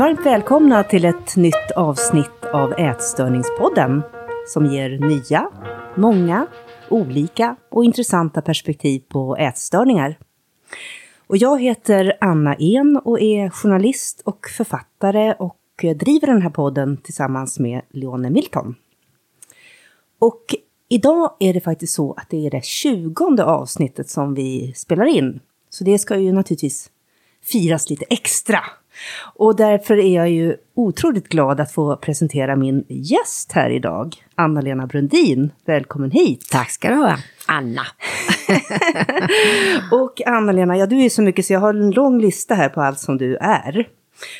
Varmt välkomna till ett nytt avsnitt av Ätstörningspodden som ger nya, många, olika och intressanta perspektiv på ätstörningar. Och jag heter Anna En och är journalist och författare och driver den här podden tillsammans med Leone Milton. Och idag är det faktiskt så att det är det tjugonde avsnittet som vi spelar in. Så det ska ju naturligtvis firas lite extra. Och därför är jag ju otroligt glad att få presentera min gäst här idag, Anna-Lena Brundin. Välkommen hit! Tack ska du ha, Anna. och Anna-Lena, ja du är så mycket så jag har en lång lista här på allt som du är.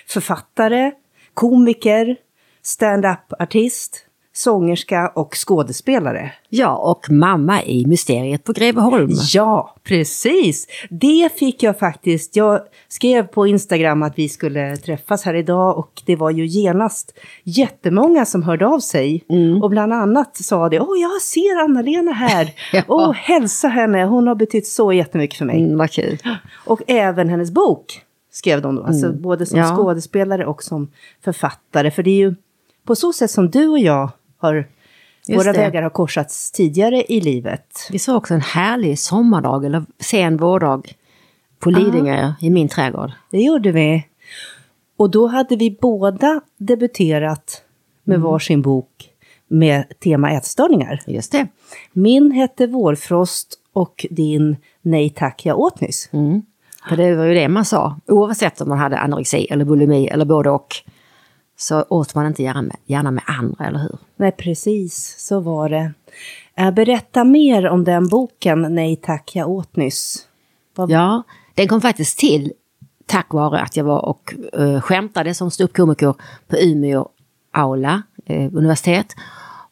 Författare, komiker, stand-up-artist, sångerska och skådespelare. Ja, och mamma i Mysteriet på Greveholm. Ja, precis! Det fick jag faktiskt. Jag skrev på Instagram att vi skulle träffas här idag och det var ju genast jättemånga som hörde av sig. Mm. Och bland annat sa det, åh jag ser Anna-Lena här. ja. Åh, hälsa henne, hon har betytt så jättemycket för mig. Mm, vad kul. Och även hennes bok skrev de då, alltså mm. både som ja. skådespelare och som författare. För det är ju på så sätt som du och jag har Just Våra det. vägar har korsats tidigare i livet. Vi såg också en härlig sommardag, eller sen vårdag, på Lidingö ah. i min trädgård. Det gjorde vi. Och då hade vi båda debuterat med mm. varsin bok med tema ätstörningar. Just det. Min hette Vårfrost och din Nej tack, jag åt nyss. Mm. För det var ju det man sa, oavsett om man hade anorexi eller bulimi eller både och så åt man inte gärna med, gärna med andra, eller hur? Nej, precis så var det. Äh, berätta mer om den boken, Nej tack, jag åt nyss. Vad... Ja, den kom faktiskt till tack vare att jag var och uh, skämtade som ståuppkomiker på Umeå aula, uh, universitet.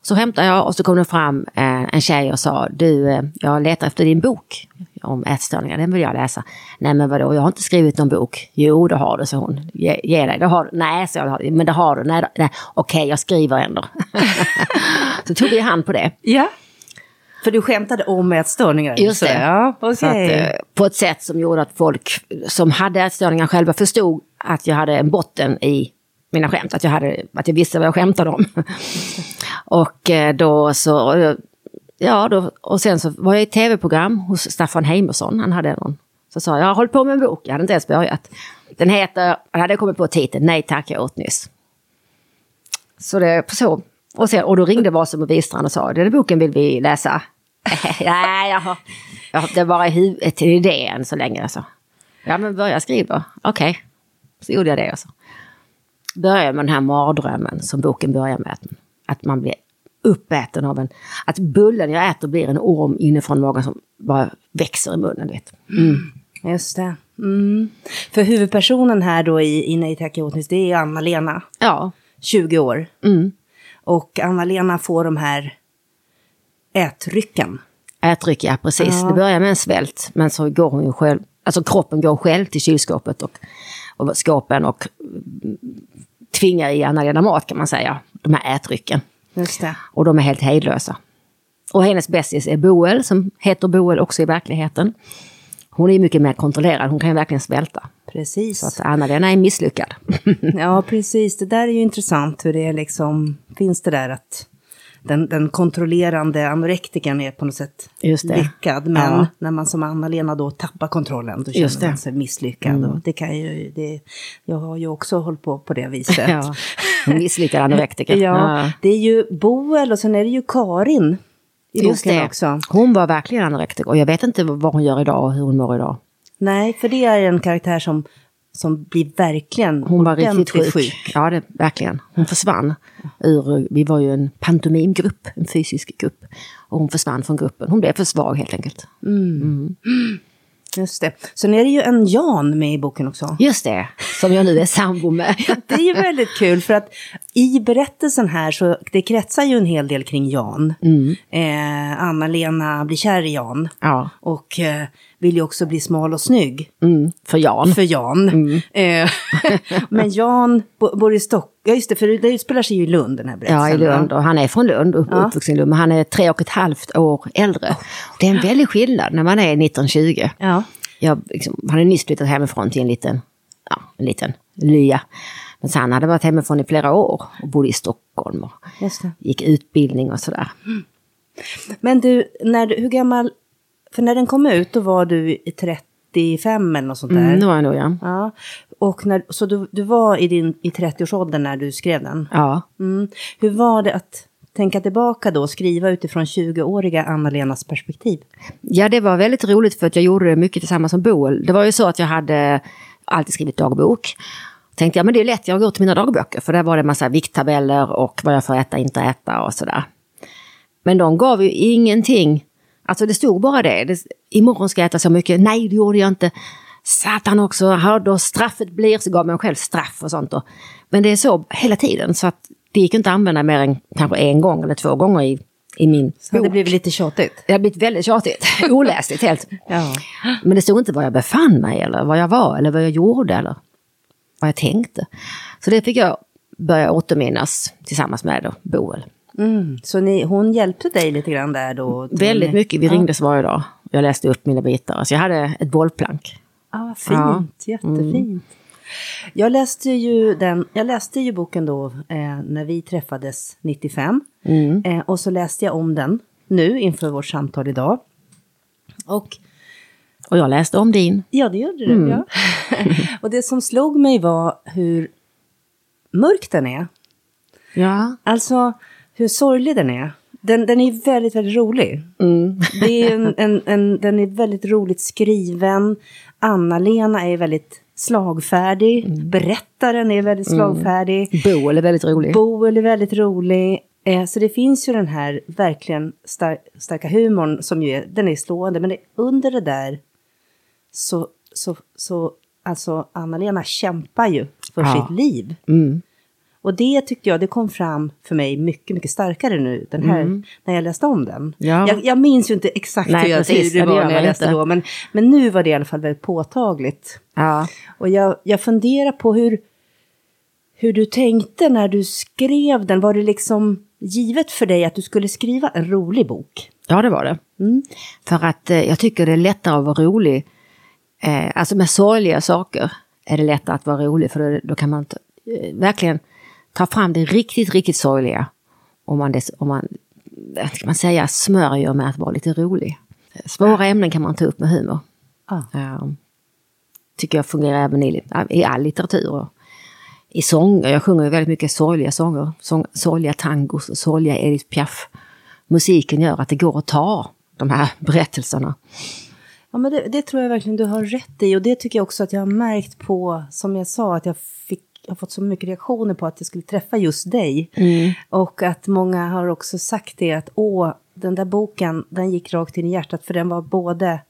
Så skämtade jag och så kom det fram uh, en tjej och sa, du, uh, jag letar efter din bok om ätstörningar, den vill jag läsa. Nej men vadå, jag har inte skrivit någon bok. Jo det har du, sa hon. Ge, ge dig, det har du. Nej, så jag, men det har du. Nej, nej. okej, jag skriver ändå. så tog vi hand på det. Ja. För du skämtade om ätstörningar? Just det. Ja, okay. att, eh, på ett sätt som gjorde att folk som hade ätstörningar själva förstod att jag hade en botten i mina skämt, att jag, hade, att jag visste vad jag skämtade om. och eh, då så Ja, då, och sen så var jag i tv-program hos Staffan Heimersson. Han hade någon. Så sa jag, jag har hållit på med en bok, jag hade inte ens börjat. Den heter, jag hade kommit på titeln, Nej tack, jag åt nyss. Så det, så. Och, sen, och då ringde Vasum och Wistrand och sa, den boken vill vi läsa. Nej, jag har, jag har, det var i huvudet till idén så länge. Alltså. Ja, men börja skriva. Okej, okay. så gjorde jag det. Alltså. Började med den här mardrömmen som boken börjar med. Att man blir uppäten av en... Att bullen jag äter blir en orm inifrån magen som bara växer i munnen. Vet. Mm. Just det. Mm. För huvudpersonen här då i, i Nej tack det är Anna-Lena. Ja. 20 år. Mm. Och Anna-Lena får de här ätrycken. Ätryck, ja precis. Ja. Det börjar med en svält, men så går hon ju själv, alltså kroppen går själv till kylskåpet och, och skåpen och tvingar i Anna-Lena mat kan man säga, de här ätrycken. Just det. Och de är helt hejdlösa. Och hennes bästis är Boel, som heter Boel också i verkligheten. Hon är mycket mer kontrollerad, hon kan ju verkligen svälta. Precis. Så att Anna-Lena är misslyckad. ja, precis. Det där är ju intressant hur det är liksom, finns det där att den, den kontrollerande anorektikern är på något sätt lyckad. Men ja. när man som Anna-Lena då tappar kontrollen, då känner man sig misslyckad. Mm. Och det kan ju, det, jag har ju också hållit på på det viset. ja. Misslyckad anorektiker. ja, ja, det är ju Boel och sen är det ju Karin. I Just det. Också. Hon var verkligen anorektiker och jag vet inte vad hon gör idag och hur hon mår idag. Nej, för det är en karaktär som som blir verkligen Hon var riktigt sjuk. sjuk. Ja, det, verkligen. Hon försvann ur, vi var ju en pantomimgrupp, en fysisk grupp. Och hon försvann från gruppen. Hon blev för svag helt enkelt. Mm. Mm. Just det. Sen är det ju en Jan med i boken också. Just det, som jag nu är sambo med. det är ju väldigt kul för att i berättelsen här så det kretsar ju en hel del kring Jan. Mm. Eh, Anna-Lena blir kär i Jan. Ja. Och eh, vill ju också bli smal och snygg. Mm. För Jan. För Jan. Mm. Eh, men Jan bor i Stockholm. Ja just det, för det utspelar sig ju i Lund den här berättelsen. Ja, i Lund. Och han är från Lund, upp, ja. uppvuxen i Lund. Men han är tre och ett halvt år äldre. Det är en väldig skillnad när man är 1920. Ja. Jag, liksom, han är nyss flyttat hemifrån till en liten, ja, en liten lya. Men han hade varit hemifrån i flera år och bodde i Stockholm och gick utbildning och sådär. Men du, när du, hur gammal, för när den kom ut då var du 35 eller något sånt där? Mm, det var jag nog ja. ja. Och när, så du, du var i, din, i 30-årsåldern när du skrev den? Ja. Mm. Hur var det att tänka tillbaka då och skriva utifrån 20-åriga Anna-Lenas perspektiv? Ja, det var väldigt roligt för att jag gjorde det mycket tillsammans med Boel. Det var ju så att jag hade alltid skrivit dagbok. Tänkte jag, men det är lätt, jag går till mina dagböcker. För där var det en massa vikttabeller och vad jag får äta, inte äta och sådär. Men de gav ju ingenting. Alltså det stod bara det. det imorgon ska jag äta så mycket. Nej, det gjorde jag inte. Satan också, hör då straffet blir, så gav man själv straff och sånt. Då. Men det är så hela tiden så att det gick inte att använda mer än kanske en gång eller två gånger i, i min så bok. Det blev lite tjatigt? Det har blivit väldigt tjatigt, oläsligt helt. ja. Men det stod inte var jag befann mig eller vad jag var eller vad jag gjorde eller vad jag tänkte. Så det fick jag börja återminnas tillsammans med Boel. Mm, så ni, hon hjälpte dig lite grann där då? Väldigt mycket, vi ja. ringdes varje dag. Jag läste upp mina bitar, så jag hade ett bollplank. Ah, fint, ja. jättefint. Mm. Jag läste ju, den, jag läste ju boken då eh, när vi träffades 95. Mm. Eh, och så läste jag om den nu inför vårt samtal idag. Och, och jag läste om din. Ja, det gjorde du. Mm. Ja. och det som slog mig var hur mörk den är. Ja. Alltså hur sorglig den är. Den, den är väldigt, väldigt rolig. Mm. Det är en, en, en, den är väldigt roligt skriven. Anna-Lena är väldigt slagfärdig. Mm. Berättaren är väldigt mm. slagfärdig. Mm. Boel är väldigt rolig. Boel är väldigt rolig. Eh, så det finns ju den här verkligen star starka humorn som ju är, den är slående. Men det, under det där så, så, så alltså Anna-Lena kämpar ju för ja. sitt liv. Mm. Och det tyckte jag, det kom fram för mig mycket, mycket starkare nu, den här, mm. när jag läste om den. Ja. Jag, jag, minns ju inte exakt Nej, hur, jag, hur det var när jag läste inte. då, men, men nu var det i alla fall väldigt påtagligt. Ja. Och jag, jag funderar på hur, hur du tänkte när du skrev den. Var det liksom givet för dig att du skulle skriva en rolig bok? Ja, det var det. Mm. För att eh, jag tycker det är lättare att vara rolig. Eh, alltså med sorgliga saker är det lättare att vara rolig, för då, då kan man eh, verkligen ta fram det riktigt, riktigt sorgliga. Om man, des, om man ska man säga, smörjer med att vara lite rolig. Svåra ämnen kan man ta upp med humor. Ah. Uh, tycker jag fungerar även i, i all litteratur. Och I sånger, jag sjunger väldigt mycket sorgliga sånger. Sång, sorgliga tangos och sorgliga Edith Piaf. Musiken gör att det går att ta de här berättelserna. Ja, men det, det, tror jag verkligen du har rätt i och det tycker jag också att jag har märkt på, som jag sa, att jag fick har fått så mycket reaktioner på att jag skulle träffa just dig. Mm. Och att många har också sagt det att åh, den där boken, den gick rakt in i hjärtat för den var både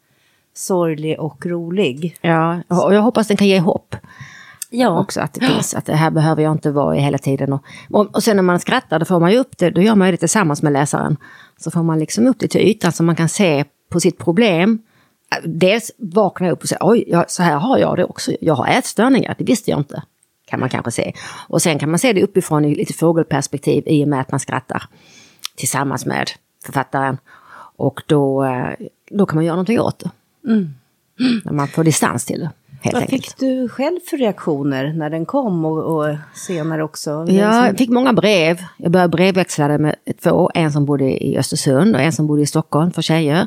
sorglig och rolig. Ja, och jag hoppas den kan ge hopp. Ja. Också att det finns, att det här behöver jag inte vara i hela tiden. Och, och, och sen när man skrattar, då får man ju upp det, då gör man ju det tillsammans med läsaren. Så får man liksom upp det till ytan så man kan se på sitt problem. Dels vakna upp och säga, oj, ja, så här har jag det också. Jag har ätstörningar, det visste jag inte kan man kanske se. Och sen kan man se det uppifrån i lite fågelperspektiv i och med att man skrattar tillsammans med författaren. Och då, eh, då kan man göra någonting åt det. Mm. När man får distans till det. Helt Vad enkelt. fick du själv för reaktioner när den kom och, och senare också? Ja, jag fick många brev. Jag började brevväxla med två, en som bodde i Östersund och en som bodde i Stockholm för tjejer.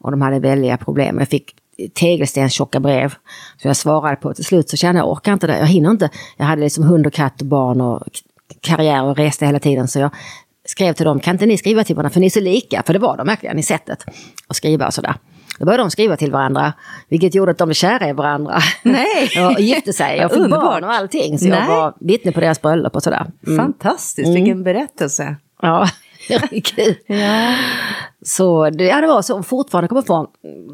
Och de hade väldiga problem. Jag fick tegelstenstjocka brev. Så jag svarade på till slut så kände jag, jag orkar inte det, jag hinner inte. Jag hade liksom hund och katt och barn och karriär och reste hela tiden. Så jag skrev till dem, kan inte ni skriva till varandra för ni är så lika? För det var de verkligen i sättet att skriva och sådär. Då började de skriva till varandra, vilket gjorde att de blev kära i varandra. Nej! och gifte sig och fick barn och allting. Så Nej. jag var vittne på deras bröllop och sådär. Mm. Fantastiskt, mm. vilken berättelse. Ja. Kul. ja. Så det, ja, det var så. Fortfarande kommer fram,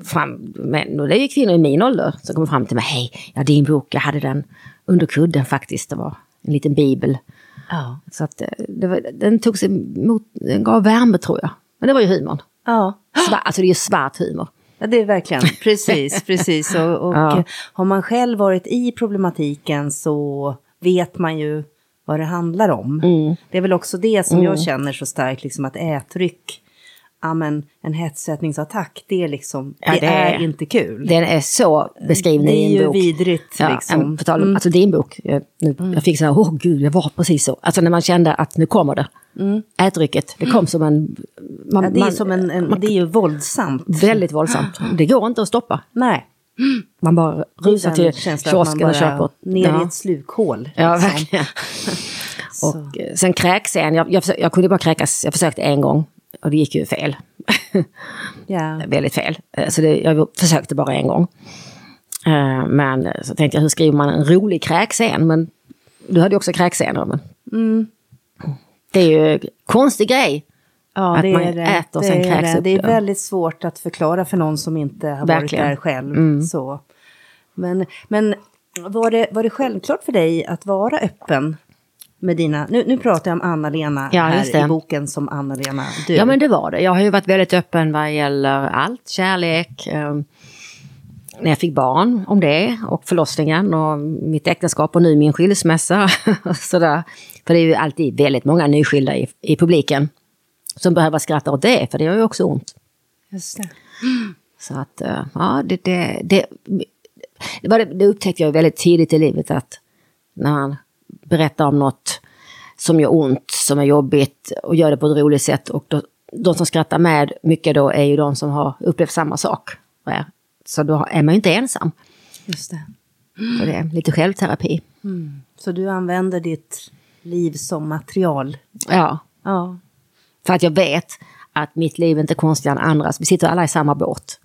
fram men det är ju kvinnor i min ålder som kommer fram till mig. Hej, ja din bok, jag hade den under kudden faktiskt. Det var en liten bibel. Ja. Så att eh, det var, den togs emot, den gav värme tror jag. Men det var ju humorn. Ja. Svart, alltså det är ju svart humor. Ja, det är verkligen, precis, precis. Och, och ja. har man själv varit i problematiken så vet man ju vad det handlar om. Mm. Det är väl också det som mm. jag känner så starkt, liksom att ätryck ja men en hetsätningsattack, det är liksom, ja, det, det är, är, inte kul. Den är så beskriven i en bok. Det är ju vidrigt ja, liksom. På tal om, mm. alltså din bok, jag, nu, mm. jag fick så här, åh gud, jag var precis så. Alltså när man kände att nu kommer det. Mm. Ätrycket, det kom som en... Man, ja, det, är man, som en, en man, det är ju våldsamt. Väldigt våldsamt. Det går inte att stoppa. Nej. Man bara rusar till kiosken och köper. Ner ja. i ett slukhål. Ja, liksom. verkligen. och eh, sen kräkscen, jag, jag, jag kunde bara kräkas, jag försökte en gång. Och det gick ju fel. yeah. Väldigt fel. Eh, så det, jag försökte bara en gång. Eh, men så tänkte jag, hur skriver man en rolig kräkscen? Men du hade ju också kräkscener. Men... Mm. Det är ju en konstig grej. Ja, att man det. äter och sen kräks det. upp. Det är väldigt svårt att förklara för någon som inte har Verkligen. varit där själv. Mm. Så. Men, men var, det, var det självklart för dig att vara öppen med dina, nu, nu pratar jag om Anna-Lena ja, här i boken som Anna-Lena du. Ja men det var det. Jag har ju varit väldigt öppen vad gäller allt, kärlek, eh, när jag fick barn om det och förlossningen och mitt äktenskap och nu min skilsmässa. sådär. För det är ju alltid väldigt många nyskilda i, i publiken som behöver skratta åt det, för det gör ju också ont. Just det. Så att, eh, ja, det, det, det, det, det upptäckte jag väldigt tidigt i livet att när man berättar om något som gör ont, som är jobbigt och gör det på ett roligt sätt. Och då, de som skrattar med mycket då är ju de som har upplevt samma sak. Så då är man ju inte ensam. Just det. Så det är lite självterapi. Mm. Så du använder ditt liv som material? Ja. ja. För att jag vet att mitt liv inte är konstigare än andras. Vi sitter alla i samma båt.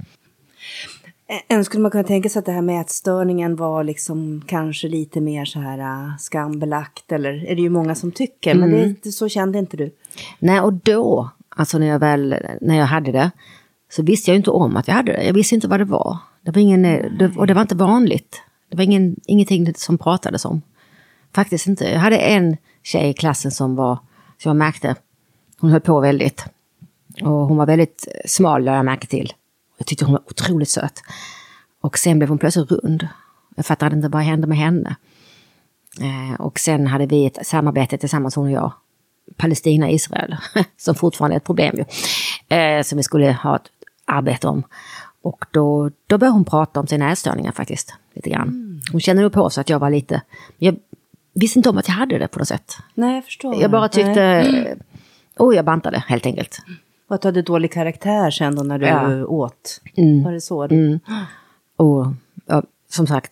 Än skulle man kunna tänka sig att det här med ätstörningen var liksom kanske lite mer så här uh, skambelagt eller är det ju många som tycker, mm. men det, så kände inte du? Nej, och då, alltså när jag väl, när jag hade det, så visste jag inte om att jag hade det. Jag visste inte vad det var. Det var ingen, det, och det var inte vanligt. Det var ingen, ingenting som pratades om. Faktiskt inte. Jag hade en tjej i klassen som var, som jag märkte, hon höll på väldigt. Och hon var väldigt smal, lade jag märke till. Jag tyckte hon var otroligt söt. Och sen blev hon plötsligt rund. Jag fattade inte vad hände med henne. Eh, och sen hade vi ett samarbete tillsammans, hon och jag. Palestina-Israel, som fortfarande är ett problem ju. Eh, som vi skulle ha ett arbete om. Och då, då började hon prata om sina ätstörningar faktiskt. Lite grann. Mm. Hon kände nog på sig att jag var lite... Jag visste inte om att jag hade det på något sätt. Nej, jag förstår. Jag bara tyckte... Mm. Oh, jag bantade helt enkelt. Och att du hade dålig karaktär sen då när du ja. åt? Mm. Var det så? Mm. Och ja, som sagt,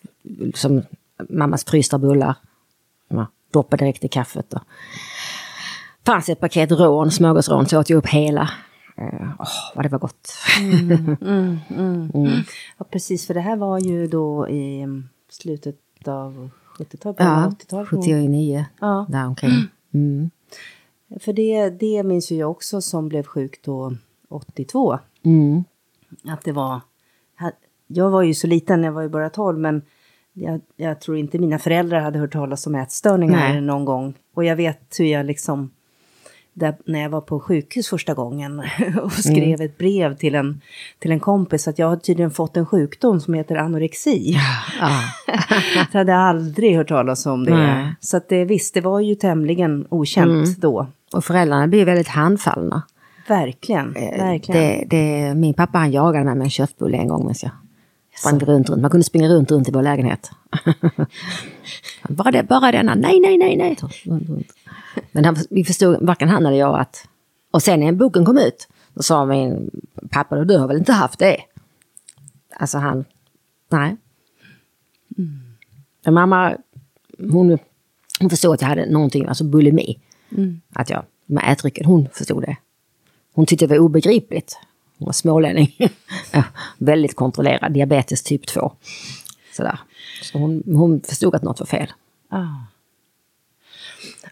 som mammas frysta bullar. Ja, doppa direkt i kaffet. Och. Fanns ett paket rån, smörgåsrån, så åt jag upp hela. Åh, oh, vad det var gott. Mm, mm, mm. mm. Ja, precis, för det här var ju då i slutet av 70-talet, ja, 80-talet? 79, ja. där omkring. Mm. För det, det minns ju jag också som blev sjuk då 82. Mm. Att det var... Jag var ju så liten, jag var ju bara 12, men jag, jag, tror inte mina föräldrar hade hört talas om ätstörningar Nej. någon gång. Och jag vet hur jag liksom där, när jag var på sjukhus första gången och skrev mm. ett brev till en, till en kompis att jag har tydligen fått en sjukdom som heter anorexi. Ja. jag hade aldrig hört talas om det. Nej. Så att det, visst, det var ju tämligen okänt mm. då. Och föräldrarna blir väldigt handfallna. Verkligen, eh, verkligen. Det, det, min pappa han jagade mig med en köttbulle en gång. Jag sprang runt, runt. Man kunde springa runt, runt i vår lägenhet. bara, det, bara denna, nej, nej, nej, nej. Men han, vi förstod, varken han eller jag att... Och sen när boken kom ut, då sa min pappa, du har väl inte haft det? Alltså han, nej. Mm. Men mamma, hon, hon förstod att jag hade någonting, alltså bulimi. Mm. Att jag, med ätdrycken, hon förstod det. Hon tyckte det var obegripligt. Hon var smålänning. väldigt kontrollerad, diabetes typ 2. Sådär. Så hon, hon förstod att något var fel. Ah.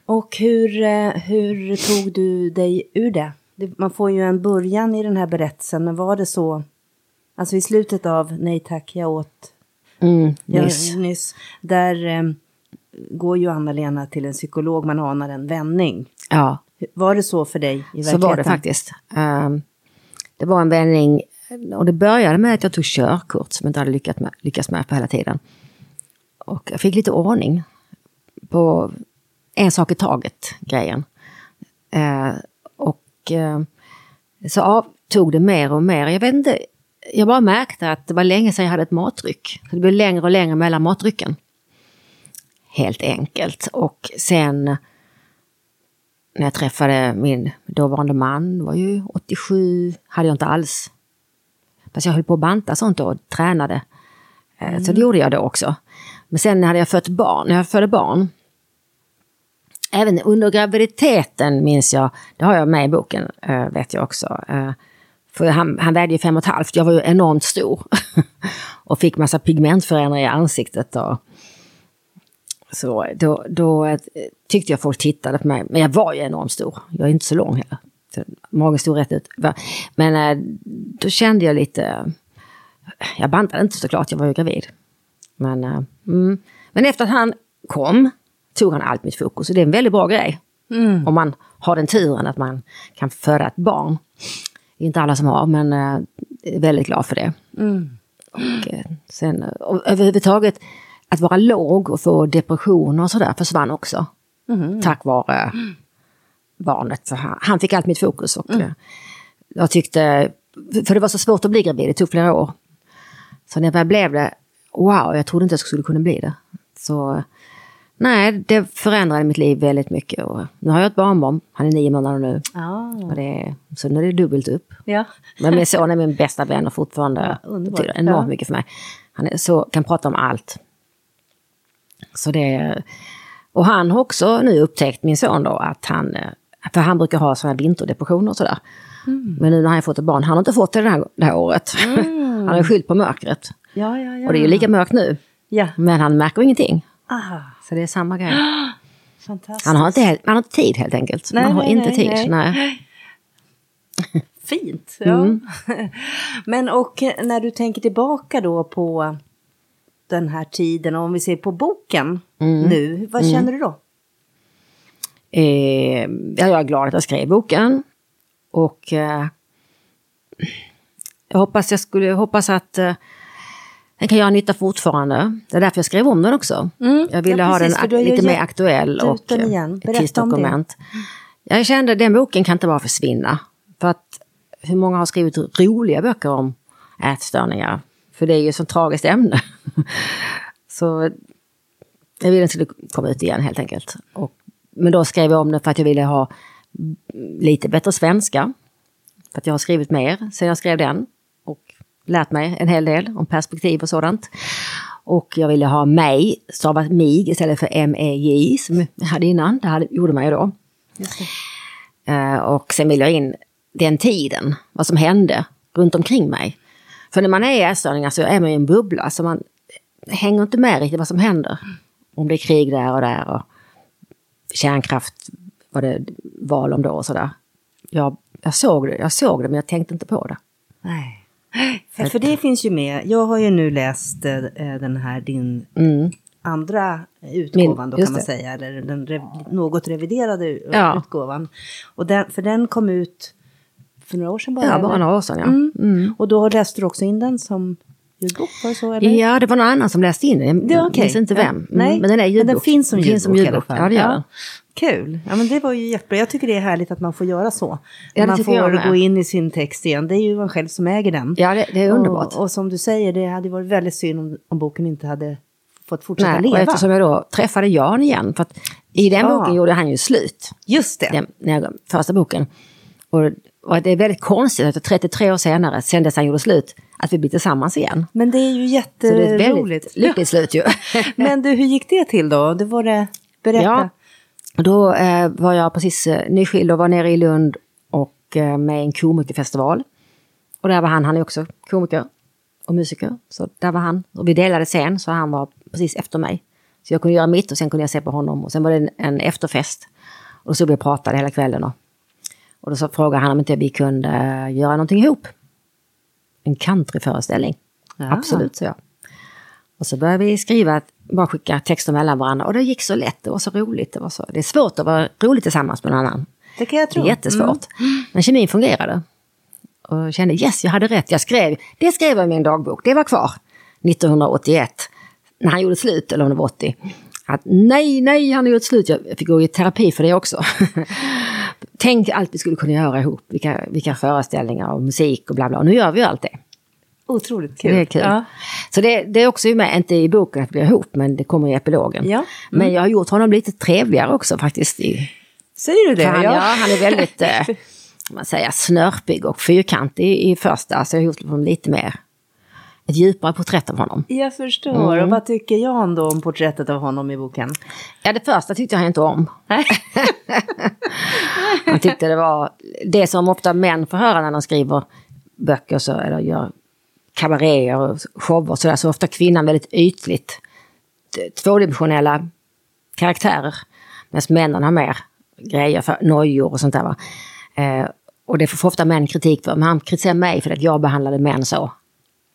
Och hur, eh, hur tog du dig ur det? Man får ju en början i den här berättelsen, men var det så, alltså i slutet av Nej tack, jag åt mm, nyss. Jag, nyss där eh, går ju Anna-Lena till en psykolog, man anar en vändning. Ja. Var det så för dig i verkligheten? Så var det faktiskt. Um, det var en vändning, och det började med att jag tog körkort som jag inte hade lyckats med, lyckats med på hela tiden. Och jag fick lite ordning på en sak i taget grejen. Eh, och eh, så av, tog det mer och mer. Jag vet inte, jag bara märkte att det var länge sedan jag hade ett matdryck. Det blev längre och längre mellan matdrycken. Helt enkelt. Och sen när jag träffade min dåvarande man, var ju 87, hade jag inte alls. Fast jag höll på att banta sånt då och tränade. Mm. Så det gjorde jag då också. Men sen hade jag fött barn, när jag födde barn, även under graviditeten minns jag, det har jag med i boken, eh, vet jag också. Eh, för han, han vägde ju fem och ett halvt, jag var ju enormt stor. och fick massa pigmentförändringar i ansiktet. Och, så då, då tyckte jag folk tittade på mig, men jag var ju enormt stor. Jag är inte så lång heller. Magen stod rätt ut. Men eh, då kände jag lite, jag bantade inte såklart, jag var ju gravid. Men, mm. men efter att han kom tog han allt mitt fokus och det är en väldigt bra grej. Mm. Om man har den turen att man kan föda ett barn. Det är inte alla som har, men jag eh, är väldigt glad för det. Mm. Och, eh, sen, och överhuvudtaget, att vara låg och få depressioner och sådär försvann också. Mm. Tack vare barnet. Han, han, fick allt mitt fokus. Och, mm. Eh, jag tyckte, för det var så svårt att bli gravid, det tog flera år. Så när jag blev det, wow, jag trodde inte jag skulle kunna bli det. Så Nej, det förändrade mitt liv väldigt mycket. Och nu har jag ett barnbarn, han är nio månader nu. Oh. Och det, så nu är det dubbelt upp. Ja. Men min son är min bästa vän och fortfarande ja, betyder enormt ja. mycket för mig. Han är, så, kan prata om allt. Så det, och han har också nu upptäckt, min son då, att han, för han brukar ha sådana vinterdepressioner och sådär. Mm. Men nu när han har fått ett barn, han har inte fått det det här, det här året. Mm. han har skyllt på mörkret. Ja, ja, ja. Och det är ju lika mörkt nu. Men han märker ingenting. Aha. Så det är samma grej. Han har inte, man har inte tid helt enkelt. Nej, man har nej, inte nej, tid. Nej. Fint. Ja. Mm. Men och när du tänker tillbaka då på den här tiden och om vi ser på boken mm. nu, vad mm. känner du då? Eh, jag är glad att jag skrev boken. Och eh, jag hoppas, jag skulle, hoppas att eh, den kan göra nytta fortfarande. Det är därför jag skrev om den också. Mm, jag ville ja, ha den lite mer aktuell och ett tidsdokument. Jag kände att den boken kan inte bara försvinna. För att hur många har skrivit roliga böcker om ätstörningar? För det är ju ett sånt tragiskt ämne. Så jag ville att den skulle komma ut igen helt enkelt. Och, men då skrev jag om den för att jag ville ha lite bättre svenska. För att jag har skrivit mer sen jag skrev den lärt mig en hel del om perspektiv och sådant. Och jag ville ha mig, stavat mig istället för M-E-J som jag hade innan. Det hade, gjorde man ju då. Uh, och sen vill jag in den tiden, vad som hände runt omkring mig. För när man är ätstörningar så är man i en bubbla så man hänger inte med riktigt vad som händer. Om det är krig där och där och kärnkraft var det val om då och sådär. Jag, jag, såg det, jag såg det men jag tänkte inte på det. Nej. För, för det finns ju med, jag har ju nu läst äh, den här din mm. andra utgåvan Min, då kan man det. säga, eller den rev, något reviderade ja. utgåvan. Och den, för den kom ut för några år sedan bara? Ja, bara några år sedan ja. Mm. Mm. Och då läste du också in den som ljudbok? Var det så, eller? Ja, det var någon annan som läste in den. Jag okay. minns inte vem. Ja. Mm, Nej, men den är ljudbok. Men den finns som ljudbok, finns som ljudbok. Ja, det gör den. Kul! Ja men det var ju jättebra. Jag tycker det är härligt att man får göra så. Ja, man får gå in i sin text igen. Det är ju man själv som äger den. Ja det, det är underbart. Och, och, som du säger, det hade varit väldigt synd om, om boken inte hade fått fortsätta Nej, leva. Och eftersom jag då träffade Jan igen, för att i den ja. boken gjorde han ju slut. Just det. Den, första boken. Och, och det är väldigt konstigt att 33 år senare, sen dess han gjorde slut, att vi blir tillsammans igen. Men det är ju jätteroligt. det är ett väldigt lyckligt slut ju. Men du, hur gick det till då? Det var det, berätta. Ja, då eh, var jag precis eh, nyskild och var nere i Lund och eh, med en komikerfestival. Och där var han, han är också komiker och musiker. Så där var han. Och vi delade scen, så han var precis efter mig. Så jag kunde göra mitt och sen kunde jag se på honom. Och sen var det en, en efterfest. Och då stod vi och pratade hela kvällen. Och, och då så frågade han om inte vi kunde göra någonting ihop. En countryföreställning. Absolut, så jag. Och så började vi skriva bara skicka texter mellan varandra och det gick så lätt, det var så roligt. Det, var så, det är svårt att vara rolig tillsammans med någon annan. Det kan jag tro. Det är jättesvårt. Mm. Men kemin fungerade. Och jag kände yes, jag hade rätt. Jag skrev, det skrev jag i min dagbok, det var kvar 1981. När han gjorde slut, eller om det var 80. Att nej, nej, han har gjort slut. Jag fick gå i terapi för det också. Tänk allt vi skulle kunna göra ihop. Vilka, vilka föreställningar och musik och bla bla. Och nu gör vi allt det. Otroligt kul. Det är kul. Ja. Så det, det är också med, inte i boken att vi blir ihop, men det kommer i epilogen. Ja. Mm. Men jag har gjort honom lite trevligare också faktiskt. I, Säger du det? han, ja. han är väldigt eh, man säger, snörpig och fyrkantig i, i första. Så jag har gjort honom lite mer, ett djupare porträtt av honom. Jag förstår. Mm. Och vad tycker Jan då om porträttet av honom i boken? Ja, det första tyckte han inte om. Han tyckte det var det som ofta män får höra när de skriver böcker så, eller gör kabaréer och shower så, där, så ofta kvinnan väldigt ytligt tvådimensionella karaktärer. Medan männen har mer grejer för nojor och sånt där. Va? Eh, och det får ofta män kritik för. Men han kritiserar mig för att jag behandlade män så.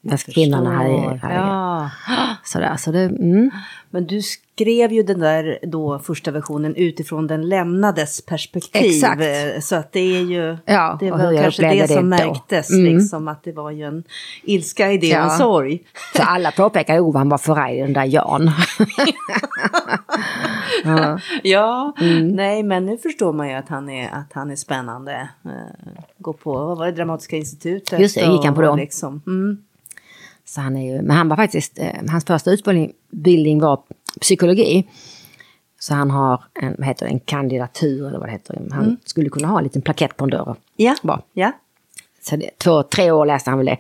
Medan kvinnorna hade, hade Ja. sådär. Så det, mm. Men du skrev ju den där då första versionen utifrån den lämnades perspektiv. Exakt. Så att det är ju, Ja, det var kanske det, som det då. märktes. Mm. Liksom, att det var ju en ilska i det och en Ja. sorg. Så alla påpekade, oh han var förarglig den där Jan. ja. Ja, Mm. nej men nu förstår man ju att han är, att han är spännande. Eh, Gå på, vad var det, Dramatiska institutet? Just det, gick han på då? Liksom. Mm. Så han är ju, men han var faktiskt, eh, hans första utbildning var psykologi. Så han har en, vad heter det, en kandidatur eller vad det heter. Han skulle kunna ha en liten plakett på en dörr. Ja, Bra. ja. Så det, två, tre år läste han väl det.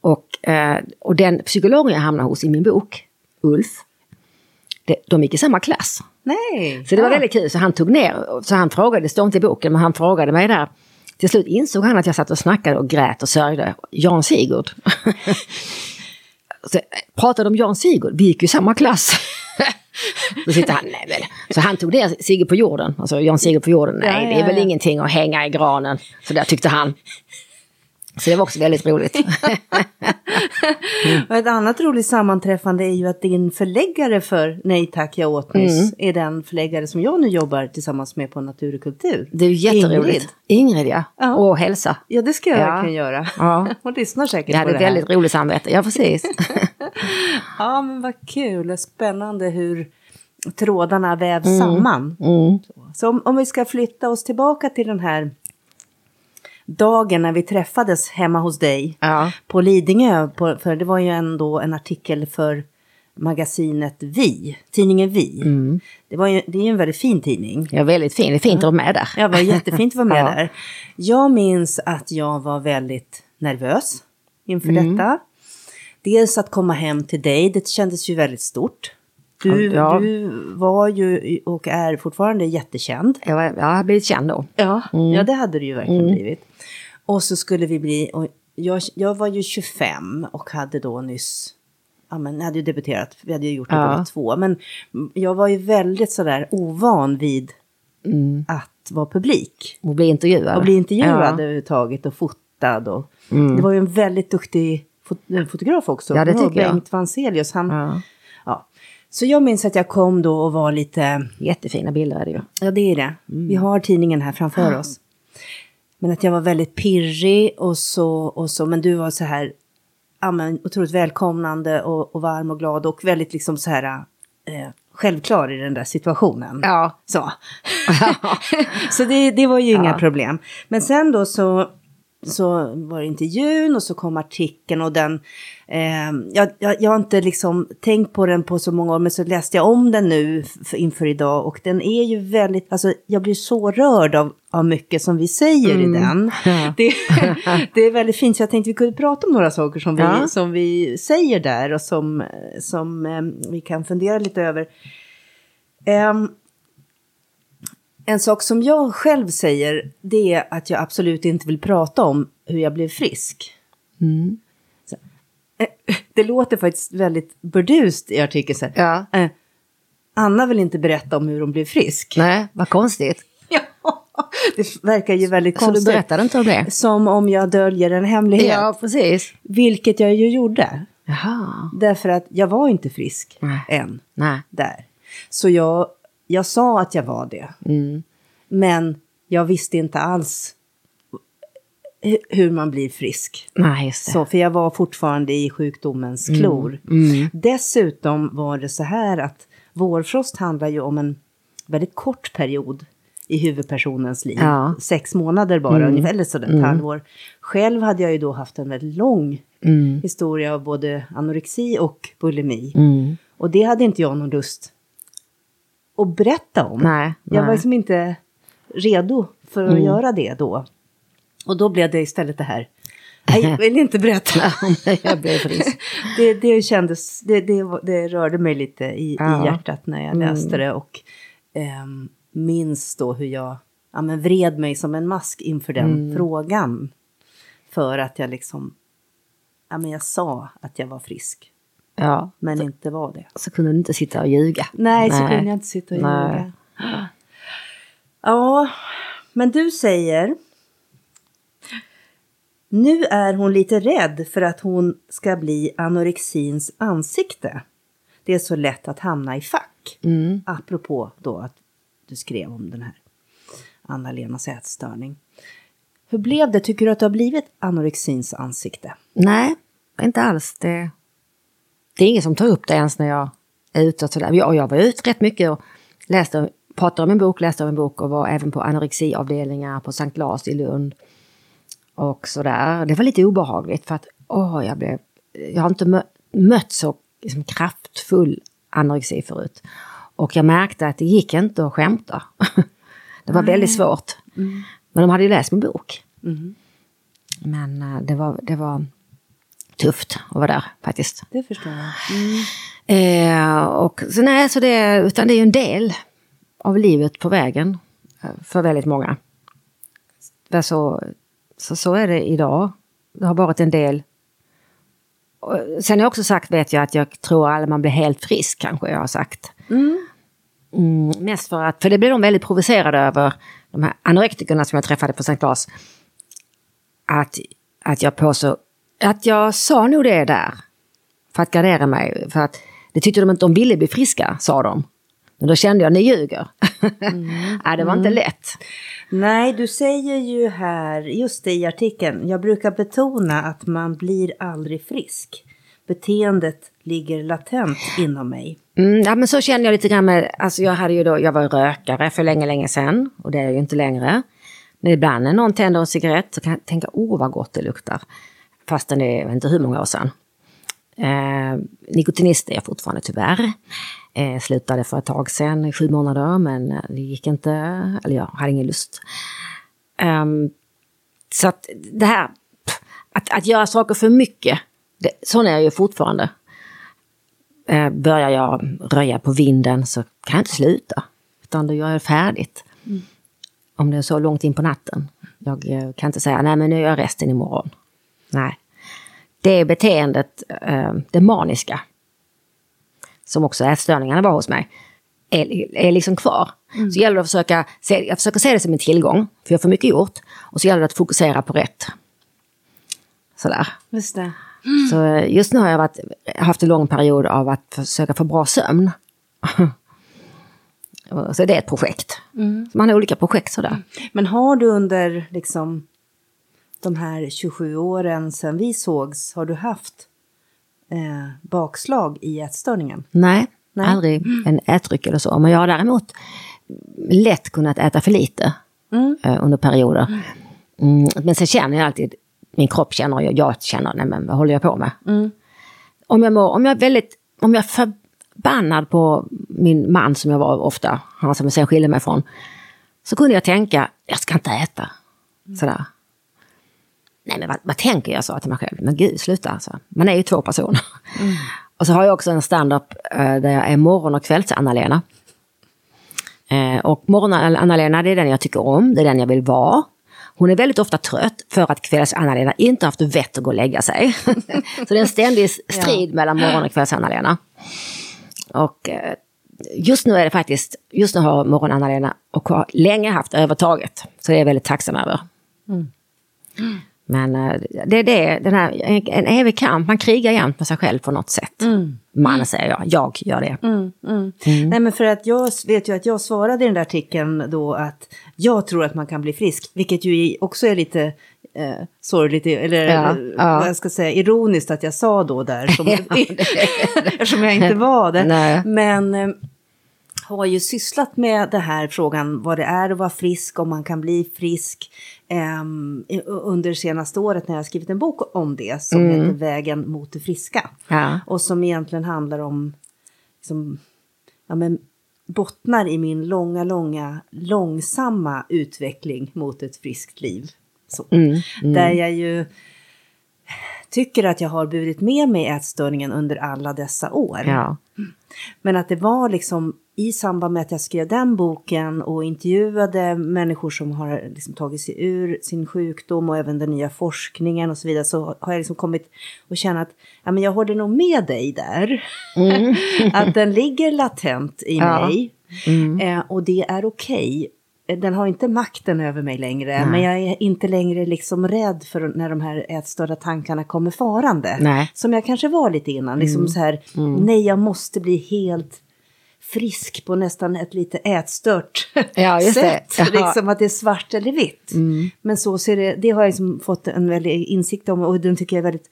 Och, eh, och den psykologen jag hamnade hos i min bok, Ulf, det, de gick i samma klass. Nej. Så det var ja. väldigt kul. Så han tog ner, så han frågade, det står inte i boken, men han frågade mig där. Till slut insåg han att jag satt och snackade och grät och sörjde. Jan Sigurd. så, jag pratade om Jan Sigurd, vi gick ju i samma klass. Då sitter han, nej väl. Så han tog ner Sigurd på jorden, alltså Jan Sigurd på jorden. Nej, det är väl ingenting att hänga i granen. Så där tyckte han. Så det var också väldigt roligt. Och ett annat roligt sammanträffande är ju att din förläggare för Nej tack jag åt nyss Mm. är den förläggare som jag nu jobbar tillsammans med på Natur och kultur. Det är ju jätteroligt. Ingrid. Ingrid, ja. Ja. Och hälsa. Ja det ska jag Ja. verkligen göra. Ja. Hon lyssnar säkert hade på ett det här. väldigt roligt samvete. Ja, precis. Ja men vad kul spännande hur trådarna vävs samman. Mm. Så om, om vi ska flytta oss tillbaka till den här dagen när vi träffades hemma hos dig Ja. på Lidingö. På, för det var ju ändå en artikel för magasinet Vi, tidningen Vi. Mm. Det, var ju, det är ju en väldigt fin tidning. Ja, väldigt fin. Det är fint att vara med där. Ja, det var jättefint att vara med Ja. där. Jag minns att jag var väldigt nervös inför Mm. detta. Dels att komma hem till dig, det kändes ju väldigt stort. Du, Ja. du var ju och är fortfarande jättekänd. Jag, var, jag har blivit känd då. Ja, Mm. ja det hade du ju verkligen blivit. Och så skulle vi bli, och jag, jag var ju 25 och hade då nyss, ja men jag hade ju debuterat, vi hade ju gjort det Ja. båda två. Men jag var ju väldigt sådär ovan vid Mm. att vara publik. Och bli intervjuad. Och bli intervjuad Ja. överhuvudtaget och fotad. Och, Mm. Det var ju en väldigt duktig fot- fotograf också. Ja, det tycker jag. Bengt Vanzelius. Han, ja. Ja. Så jag minns att jag kom då och var lite, Jättefina bilder är det ju. ja det är det. Vi har tidningen här framför oss. Men att jag var väldigt pirrig och så, och så men du var så här, ja men otroligt välkomnande och, och varm och glad och väldigt liksom så här eh, självklar i den där situationen. Ja. Så, så det, det var ju inga Ja. problem. Men sen då så, så var det intervjun och så kom artikeln och den, eh, jag, jag, jag har inte liksom tänkt på den på så många år men så läste jag om den nu f- inför idag och den är ju väldigt, alltså jag blir så rörd av, av mycket som vi säger i den. Ja. Det, det är väldigt fint så jag tänkte vi kunde prata om några saker som vi, Ja. som vi säger där och som, som eh, vi kan fundera lite över. Ehm, en sak som jag själv säger det är att jag absolut inte vill prata om hur jag blev frisk. Mm. Så, eh, det låter faktiskt väldigt burdust i artikeln. Så. Ja. Eh, Anna vill inte berätta om hur hon blev frisk. Nej, vad konstigt. Ja, det verkar ju väldigt Så du konstigt. berättade inte om det? Som om jag döljer en hemlighet. Ja, precis. Vilket jag ju gjorde. Jaha. Därför att jag var inte frisk Nej. än. Nej. Där. Så jag, jag sa att jag var det. Mm. Men jag visste inte alls hu- hur man blir frisk. Nej. Så, för jag var fortfarande i sjukdomens klor. Mm. Dessutom var det så här att vårfrost handlar ju om en väldigt kort period i huvudpersonens liv. Ja. Sex månader bara, mm. ungefär, eller sådär ett mm. halvår. Själv hade jag ju då haft en väldigt lång mm. historia av både anorexi och bulimi. Mm. Och det hade inte jag någon lust att berätta om. Nej, jag nej. var liksom inte redo för att mm. göra det då. Och då blev det istället det här. Nej, jag vill inte berätta. jag blev det, det kändes, det, det, det, rörde mig lite i, ja. i hjärtat när jag läste det. Och eh, minns då hur jag ja, men vred mig som en mask inför den mm. frågan. För att jag liksom, ja men jag sa att jag var frisk. Ja. Men så, inte var det. Så kunde du inte sitta och ljuga. Nej, Nej. så kunde jag inte sitta och Nej. ljuga. Ja, men du säger nu är hon lite rädd för att hon ska bli anorexins ansikte. Det är så lätt att hamna i fack. Mm. Apropå då att du skrev om den här Anna-Lenas ätstörning. Hur blev det? Tycker du att du har blivit anorexins ansikte? Nej, inte alls. Det, det är ingen som tar upp det ens när jag är ute och sådär. Jag, jag var ute rätt mycket och läste, pratade om en bok, läste om en bok och var även på anorexiavdelningar på Sankt Lars i Lund. Och sådär. Det var lite obehagligt för att åh, jag, blev, jag har inte mött så liksom, kraftfull anorexi förut. Och jag märkte att det gick inte att skämta. det var väldigt svårt. Mm. Men de hade ju läst min bok. Mm. Men uh, det, var, det var tufft att vara där faktiskt. Det förstår jag. Mm. Eh, och så nej, så det, utan det är ju en del av livet på vägen eh, för väldigt många. Så, så, så är det idag. Det har varit en del. Sen har jag också sagt, vet jag, att jag tror att man blir helt frisk kanske jag har sagt. Mm. Mm, mest för att, för det blev de väldigt provocerade över, de här anorektikerna som jag träffade på Sankt Claes. Att, att jag påstod, att jag sa nog det där. För att gardera mig, för att det tyckte de inte de ville bli friska, sa de. Men då kände jag, ni ljuger. Mm. Nej, det var inte mm. lätt. Nej, du säger ju här, just det i artikeln, jag brukar betona att man blir aldrig frisk. Beteendet ligger latent inom mig. Mm, ja, men så känner jag lite grann med, alltså jag hade ju då, jag var rökare för länge, länge sedan och det är jag ju inte längre. Men ibland när någon tänder en cigarett så kan jag tänka, åh vad gott det luktar. Fastän det är, jag vet inte hur många år sedan. Eh, nikotinist är jag fortfarande tyvärr. Eh, slutade för ett tag sedan, i sju månader, men det gick inte, eller jag hade ingen lust. Eh, så att det här, att, att göra saker för mycket, det, sån är jag ju fortfarande. Eh, börjar jag röja på vinden så kan jag inte sluta. Utan då gör jag färdigt. Mm. Om det är så långt in på natten. Jag eh, kan inte säga, nej men nu gör jag resten imorgon. Nej. Det beteendet, eh, det maniska, som också ätstörningarna var hos mig, är, är liksom kvar. Mm. Så gäller det att försöka se, jag försöker se det som en tillgång, för jag får mycket gjort. Och så gäller det att fokusera på rätt. Sådär. Just. Mm. Så eh, just nu har jag varit, haft en lång period av att försöka få bra sömn. så det är ett projekt. Mm. Man har olika projekt sådär. Men har du under liksom de här 27 åren sedan vi sågs, har du haft eh, bakslag i ätstörningen? Nej, Nej. aldrig en ätdryck eller så. Men jag har däremot lätt kunnat äta för lite mm. eh, under perioder. Mm, men sen känner jag alltid, min kropp känner jag, jag känner, nej men vad håller jag på med? Mm. Om, jag mår, om jag är väldigt, om jag är förbannad på min man som jag var ofta, han som jag sen skilde mig från, så kunde jag tänka, jag ska inte äta. Sådär. Nej men vad, vad tänker jag, sa till mig själv. Men gud, sluta alltså. Man är ju två personer. Mm. och så har jag också en standup uh, där jag är morgon och kvälls-Anna-Lena. Uh, och morgon-Anna-Lena, det är den jag tycker om, det är den jag vill vara. Hon är väldigt ofta trött för att kvälls-Anna-Lena inte haft vett att gå och lägga sig. så det är en ständig strid ja. mellan morgon och kvälls-Anna-Lena. Och uh, just nu är det faktiskt, just nu har morgon-Anna-Lena och har länge haft övertaget. Så det är jag väldigt tacksam över. Mm. Men eh, det är det, den här, en evig kamp, man krigar jämt med sig själv på något sätt. Mm. Man säger jag, jag gör det. Mm, mm. Mm. Nej men för att jag vet ju att jag svarade i den där artikeln då att jag tror att man kan bli frisk, vilket ju också är lite eh, sorgligt, eller ja, ja. vad jag ska säga, ironiskt att jag sa då där, som, ja, eftersom jag inte var det. Nej. Men eh, har ju sysslat med den här frågan, vad det är att vara frisk, om man kan bli frisk. Um, under senaste året när jag har skrivit en bok om det som mm. heter Vägen mot det friska. Ja. Och som egentligen handlar om, liksom, ja men bottnar i min långa, långa, långsamma utveckling mot ett friskt liv. Så. Mm. Mm. Där jag ju tycker att jag har burit med mig ätstörningen under alla dessa år. Ja. Men att det var liksom i samband med att jag skrev den boken och intervjuade människor som har liksom tagit sig ur sin sjukdom och även den nya forskningen och så vidare så har jag liksom kommit och känna att ja, men jag håller nog med dig där. Mm. att den ligger latent i ja. mig mm. eh, och det är okej. Okay. Den har inte makten över mig längre, Nej. men jag är inte längre liksom rädd för när de här ätstörda tankarna kommer farande. Nej. Som jag kanske var lite innan, liksom mm. så här, mm. nej jag måste bli helt frisk på nästan ett lite ätstört ja, sätt. Liksom att det är svart eller vitt. Mm. Men så ser det, det har jag liksom fått en väldig insikt om och den tycker jag är väldigt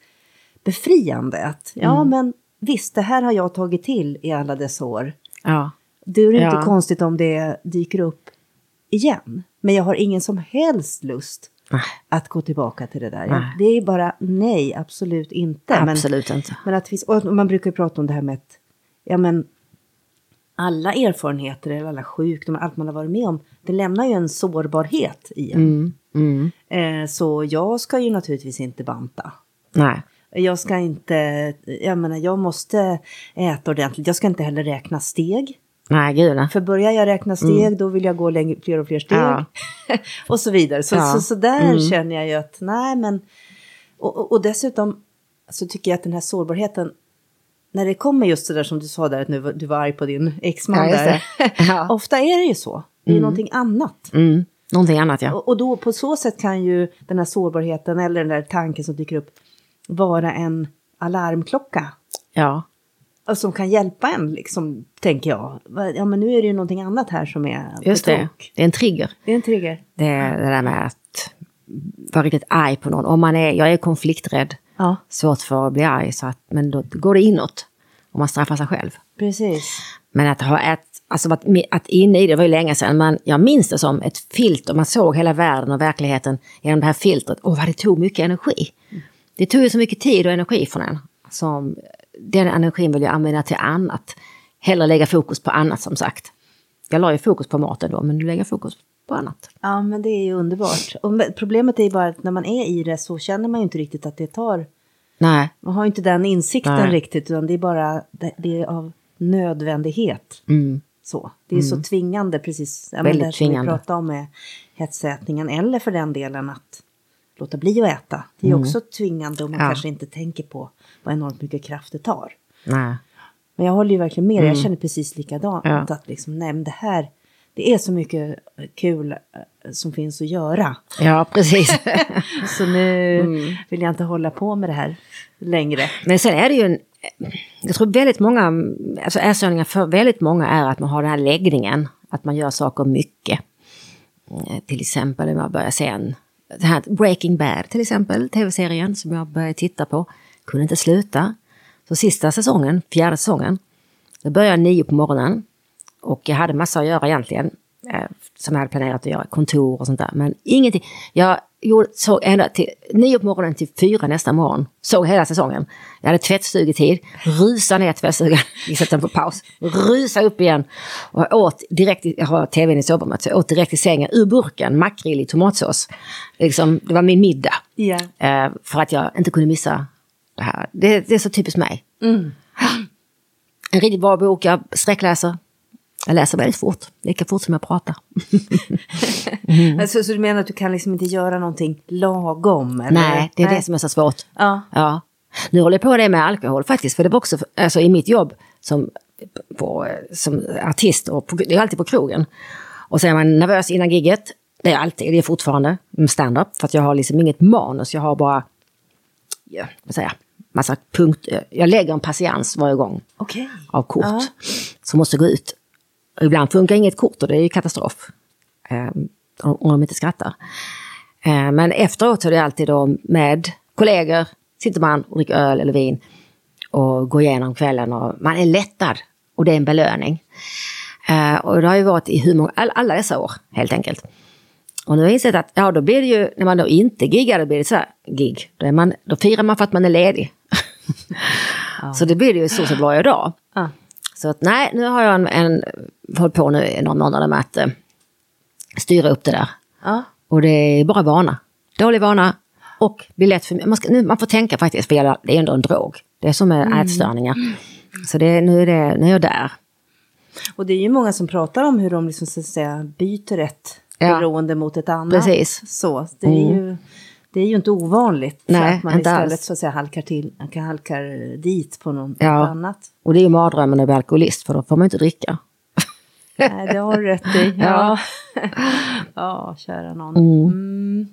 befriande. Att ja mm. men visst, det här har jag tagit till i alla dessa år. Ja. Det är inte ja. konstigt om det dyker upp igen. Men jag har ingen som helst lust nej. att gå tillbaka till det där. Nej. Det är bara nej, absolut inte. Absolut men, inte. Men att finns, och man brukar prata om det här med att ja, men, alla erfarenheter eller alla sjukdomar, allt man har varit med om, det lämnar ju en sårbarhet i en. Mm, mm. Eh, så jag ska ju naturligtvis inte banta. Nej. Jag ska inte, jag menar jag måste äta ordentligt, jag ska inte heller räkna steg. Nej, gud nej. För börjar jag räkna steg mm. då vill jag gå längre, fler och fler steg. Ja. och så vidare. Så, ja. så, så, där mm. känner jag ju att nej men, och, och, dessutom så tycker jag att den här sårbarheten när det kommer just det där som du sa där, att nu, du var arg på din exman ja, där. Ofta är det ju så. Det är mm. någonting annat. Mm. Någonting annat, ja. Och, och, då på så sätt kan ju den här sårbarheten eller den där tanken som dyker upp vara en alarmklocka. Ja. Och som kan hjälpa en, liksom, tänker jag. Ja, men nu är det ju någonting annat här som är Just det, det är en trigger. Det är en trigger. Det är det där med att vara riktigt arg på någon. Om man är, jag är konflikträdd. Ja. Svårt för att bli arg, så att, men då går det inåt. Och man straffar sig själv. Precis. Men att ha ett, alltså att, att inne i det var ju länge sedan, men jag minns det som ett filter. Man såg hela världen och verkligheten genom det här filtret. Och vad det tog mycket energi. Det tog ju så mycket tid och energi från en. Som, den energin vill jag använda till annat. Hellre lägga fokus på annat som sagt. Jag la ju fokus på maten då, men nu lägger jag fokus på annat. Ja, men det är ju underbart. Och problemet är ju bara att när man är i det så känner man ju inte riktigt att det tar... Nej. Man har ju inte den insikten Nej. riktigt, utan det är bara det är av nödvändighet. Mm. Så. Det är mm. så tvingande, precis ja, Väldigt det tvingande. vi pratade om med hetsätningen, eller för den delen att låta bli att äta. Det är mm. också tvingande om man ja. kanske inte tänker på vad enormt mycket kraft det tar. Nej. Men jag håller ju verkligen med, mm. jag känner precis likadant. Ja. Att liksom, nej men det här, det är så mycket kul eh, som finns att göra. Ja, precis. så nu mm. vill jag inte hålla på med det här längre. Men sen är det ju en, jag tror väldigt många, alltså ätstörningar för väldigt många är att man har den här läggningen, att man gör saker mycket. Eh, till exempel om jag börjar se en, det här Breaking Bad till exempel, tv-serien som jag började titta på, kunde inte sluta. Så sista säsongen, fjärde säsongen, då började jag nio på morgonen och jag hade massa att göra egentligen, eh, som jag hade planerat att göra, kontor och sånt där. Men ingenting. Jag gjorde, såg ända till nio på morgonen till fyra nästa morgon. Såg hela säsongen. Jag hade tvättstugetid, rusa ner tvättstugan, vi sätter den på paus, rusa upp igen. Och jag åt direkt, jag har tvn i sovrummet, så jag åt direkt i sängen ur burken, makrill i tomatsås. Liksom, det var min middag. Yeah. Eh, för att jag inte kunde missa det här. Det, det är så typiskt mig. Mm. En riktigt bra bok, jag sträckläser. Jag läser väldigt fort, lika fort som jag pratar. mm. alltså, så du menar att du kan liksom inte göra någonting lagom? Eller? Nej, det är Nej. det som är så svårt. Ja. ja. Nu håller jag på det med alkohol faktiskt, för det var också alltså, i mitt jobb som, på, som artist, och på, det är alltid på krogen. Och så är man nervös innan gigget, det är alltid, det är fortfarande stand-up, för att jag har liksom inget manus, jag har bara, ja, vad säger jag, massa punkter. Jag lägger en patiens varje gång okay. av kort -huh. som måste gå ut. Ibland funkar inget kort och det är katastrof. Eh, om de inte skrattar. Eh, men efteråt så är det alltid då med kollegor, sitter man och dricker öl eller vin och går igenom kvällen och man är lättad och det är en belöning. Eh, och det har ju varit i hur många, all, alla dessa år helt enkelt. Och nu har jag insett att ja, då blir det ju, när man då inte giggar, då blir det så här gig. Då, är man, då firar man för att man är ledig. ja. Så det blir det ju så sett varje dag. Ja. Så att nej, nu har jag en, en hållit på nu i några månader med att eh, styra upp det där. Ja. Och det är bara vana. Dålig vana och blir lätt för man, ska, nu, man får tänka faktiskt, för det är ändå en drog. Det är som med mm. ätstörningar. Så det, nu, är det, nu är jag där. Och det är ju många som pratar om hur de liksom, så att säga, byter ett ja. beroende mot ett annat. Precis. Så, det är mm. ju det är ju inte ovanligt. Nej, att man istället alls. så att säga halkar, till, halkar dit på något ja. annat. Och det är ju mardrömmen att bli alkoholist för då får man inte dricka. Nej, det har du rätt i. Ja, ja kära någon. Mm. Mm.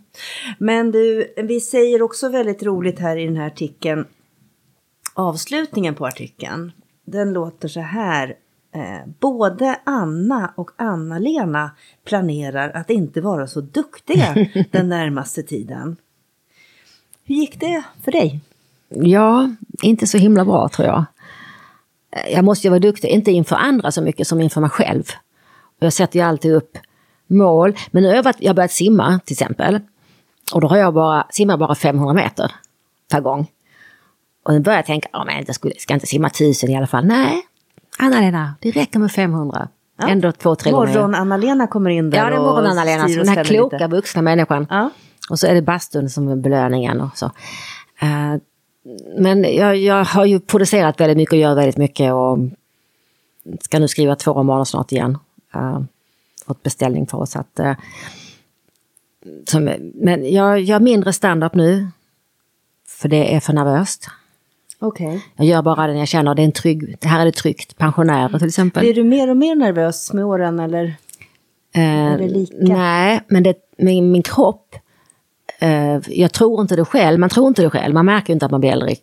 Men du, vi säger också väldigt roligt här i den här artikeln, avslutningen på artikeln, den låter så här. Eh, både Anna och Anna-Lena planerar att inte vara så duktiga den närmaste tiden. Hur gick det för dig? Ja, inte så himla bra tror jag. Jag måste ju vara duktig, inte inför andra så mycket som inför mig själv. Jag sätter ju alltid upp mål. Men nu har jag, varit, jag börjat simma till exempel. Och då har jag bara, simmar bara 500 meter per gång. Och nu börjar jag tänka, oh, men jag ska inte simma 1000 i alla fall. Nej, Anna-Lena, det räcker med 500. Ja. Ändå två, tre gånger. Morgon-Anna-Lena kommer in där Ja, det är morgon-Anna-Lena, den här kloka lite. vuxna människan. Ja. Och så är det bastun som är belöningen och så. Uh, men jag, jag, har ju producerat väldigt mycket och gör väldigt mycket och ska nu skriva två romaner snart igen. Uh, fått beställning för oss. Att, uh, som, men jag gör mindre standup nu. För det är för nervöst. Okay. Jag gör bara det när jag känner det är en trygg, här är det tryggt. Pensionärer till exempel. Blir du mer och mer nervös med åren eller? Uh, är det lika? Nej, men det, min, min kropp Uh, jag tror inte det själv, man tror inte det själv, man märker inte att man blir äldre i,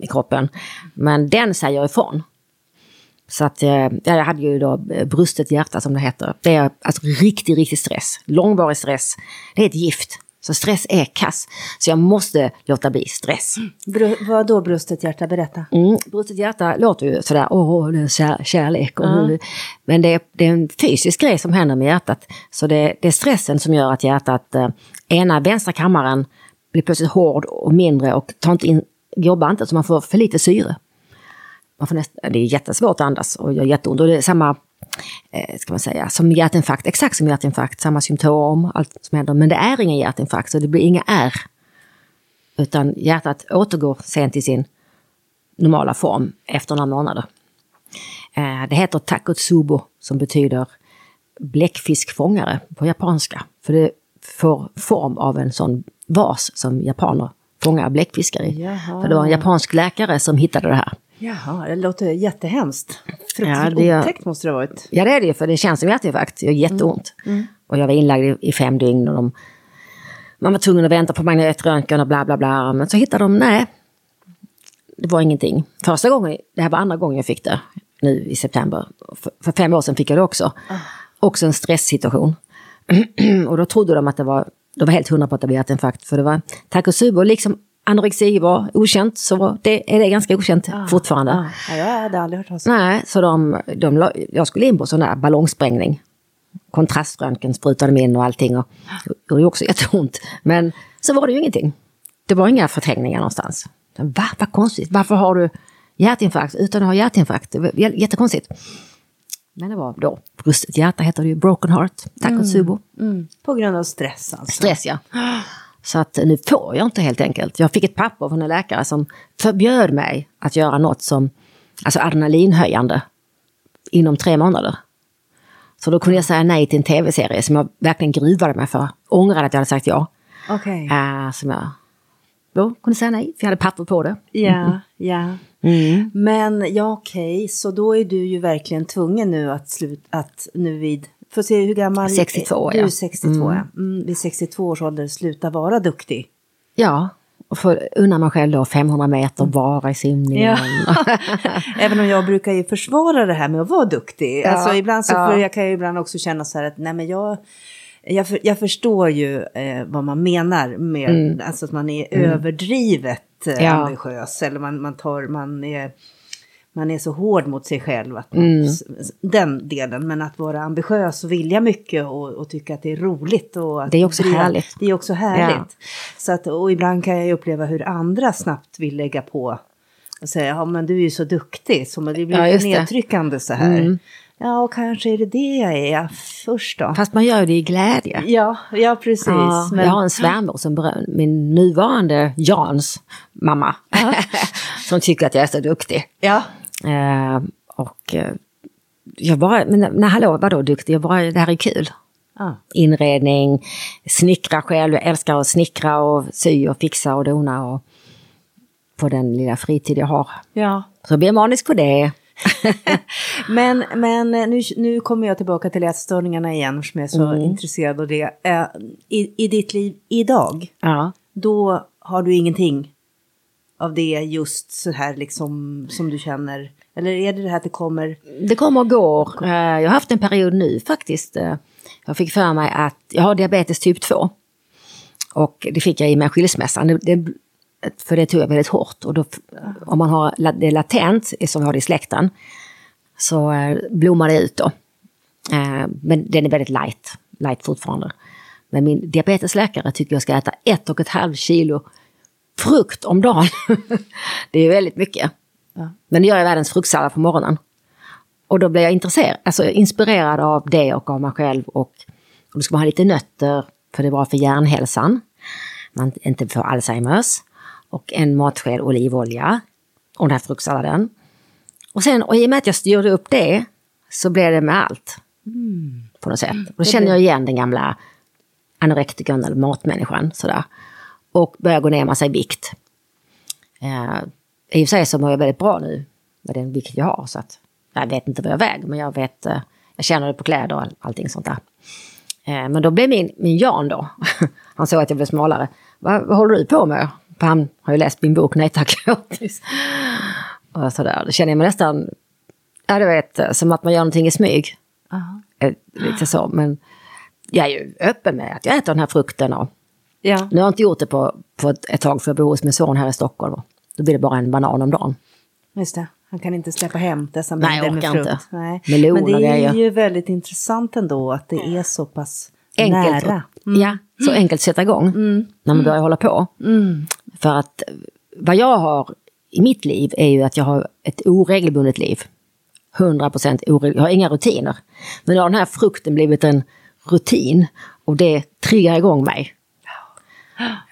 i kroppen. Men den säger ifrån. Så att, uh, jag hade ju då eh, brustet hjärta som det heter. Det är alltså riktig, riktig stress. Långvarig stress. Det är ett gift. Så stress är kass. Så jag måste låta bli stress. Br vad då brustet hjärta? Berätta. Mm, brustet hjärta låter ju sådär, åh, det är kär kärlek. Och mm. Men det är, det är, en fysisk grej som händer med hjärtat. Så det, det är stressen som gör att hjärtat, eh, ena vänstra kammaren blir plötsligt hård och mindre och tar inte in, jobbar inte så man får för lite syre. Man får näst, det är jättesvårt att andas och gör jätteont. Och det är samma ska man säga, som hjärtinfarkt, exakt som hjärtinfarkt, samma symptom, allt som händer. Men det är ingen hjärtinfarkt, så det blir inga R. Utan hjärtat återgår sen till sin normala form efter några månader. Eh, det heter takotsubo som betyder bläckfiskfångare på japanska. För det får form av en sån vas som japaner fångar bläckfiskar i. Jaha. För det var en japansk läkare som hittade det här. Jaha, det låter jättehemskt. Fruktansvärt ja, otäckt måste det ha varit. Ja, det är det för det känns som hjärtinfarkt. Det gör jätteont. Mm. Mm. Och jag var inlagd i, i fem dygn och de, man var tvungen att vänta på magnetröntgen och bla bla bla. Men så hittade de, nej, det var ingenting. Första gången, det här var andra gången jag fick det, nu i september. För, för fem år sedan fick jag det också. Ah. Också en stresssituation. och då trodde de att det var, de var helt hundra på att det var hjärtinfarkt. För det var Takotsubo, liksom anorexi var okänt, så det är det ganska okänt ah, fortfarande. Ah, ja, jag hade aldrig hört talas Nej, så de, de, jag skulle in på sån där ballongsprängning. Kontraströntgen sprutade mig in och allting. Och, det gjorde också jätteont. Men så var det ju ingenting. Det var inga förträngningar någonstans. Va, vad konstigt, varför har du hjärtinfarkt utan att ha hjärtinfarkt? Jättekonstigt. Men det var då brustet hjärta heter det ju, broken heart, Takotsubo. Mm, mm. På grund av stress alltså? Stress ja. Så att nu får jag inte helt enkelt. Jag fick ett papper från en läkare som förbjöd mig att göra något som, alltså adrenalinhöjande, inom tre månader. Så då kunde jag säga nej till en tv-serie som jag verkligen gruvade mig för. Ångrade att jag hade sagt ja. Okej. Okay. Uh, som jag då kunde säga nej, för jag hade papper på det. Ja, ja. Mm. Men ja, okej, okay. så då är du ju verkligen tvungen nu att, slut, att nu vid Får se hur gammal 62, du är. 62, mm. ja. Mm, vid 62 års ålder sluta vara duktig. Ja, och få unna mig själv då 500 meter bara i simningen. Ja. Även om jag brukar ju försvara det här med att vara duktig. Ja. Alltså ibland så ja. jag kan jag ibland också känna så här att nej men jag jag, för, jag förstår ju eh, vad man menar med mm. alltså att man är mm. överdrivet eh, ja. ambitiös eller man, man tar, man är man är så hård mot sig själv. Att man, mm. Den delen, men att vara ambitiös och vilja mycket och, och tycka att det är roligt. Och det är också driva, härligt. Det är också härligt. Ja. Så att, och ibland kan jag uppleva hur andra snabbt vill lägga på och säga, ja men du är ju så duktig, så det blir ja, nedtryckande så här. Mm. Ja, och kanske är det det jag är först då. Fast man gör det i glädje. Ja, ja precis. Ja, men... Jag har en svärmor som beröm, min nuvarande Jans mamma, som tycker att jag är så duktig. Ja. Eh, och eh, jag bara, men nej hallå, vadå duktig? Jag bara, det här är kul. Ah. Inredning, snickra själv, jag älskar att snickra och sy och fixa och dona och på den lilla fritid jag har. Ja. Så jag blir manisk på det. men men nu, nu kommer jag tillbaka till ätstörningarna igen, som jag är så mm. intresserad av det. Eh, I, I ditt liv idag, ja. då har du ingenting av det just så här liksom som du känner? Eller är det det här att det kommer? Det kommer och går. Eh, jag har haft en period nu faktiskt. Eh, jag fick för mig att jag har diabetes typ 2. Och det fick jag i och med skilsmässan. Det, för det tog jag väldigt hårt. Och då, om man har det latent, eh, som vi har det i släkten, så blommar det ut då. Men den är väldigt light, light fortfarande. Men min diabetesläkare tycker jag ska äta ett och ett halvt kilo frukt om dagen. det är väldigt mycket. Ja. Men det gör jag världens fruktsallad på morgonen. Och då blir jag intresserad, alltså inspirerad av det och av mig själv. Och, och då ska man ha lite nötter, för det är bra för hjärnhälsan. Man inte får Alzheimers. Och en matsked olivolja. Och den här fruktsalladen. Och sen, och i och med att jag styrde upp det, så blev det med allt. Mm. På något sätt. Och då känner jag igen den gamla anorektikern eller matmänniskan. Sådär och börjar gå ner massa i vikt. Eh, I och för sig så mår jag väldigt bra nu med den vikt jag har. Så att, jag vet inte vad jag väger men jag vet, eh, jag känner det på kläder och allting sånt där. Eh, men då blev min, min Jan då, han såg att jag blev smalare. Vad, vad håller du på med? För han har ju läst min bok Nej tack Och sådär, då känner jag mig nästan, ja du vet, eh, som att man gör någonting i smyg. Uh -huh. Lite så, men jag är ju öppen med att jag äter den här frukten och Ja. Nu har jag inte gjort det på, på ett, ett tag för jag bor hos min son här i Stockholm. Då blir det bara en banan om dagen. Just det. Han kan inte släppa hem dessa mängder med frukt. Inte. Nej, Melon Men det är ju väldigt intressant ändå att det är så pass enkelt nära. Mm. Ja, så enkelt att sätta igång mm. när man börjar hålla på. Mm. För att vad jag har i mitt liv är ju att jag har ett oregelbundet liv. 100 procent oregelbundet. Jag har inga rutiner. Men nu har den här frukten blivit en rutin och det triggar igång mig.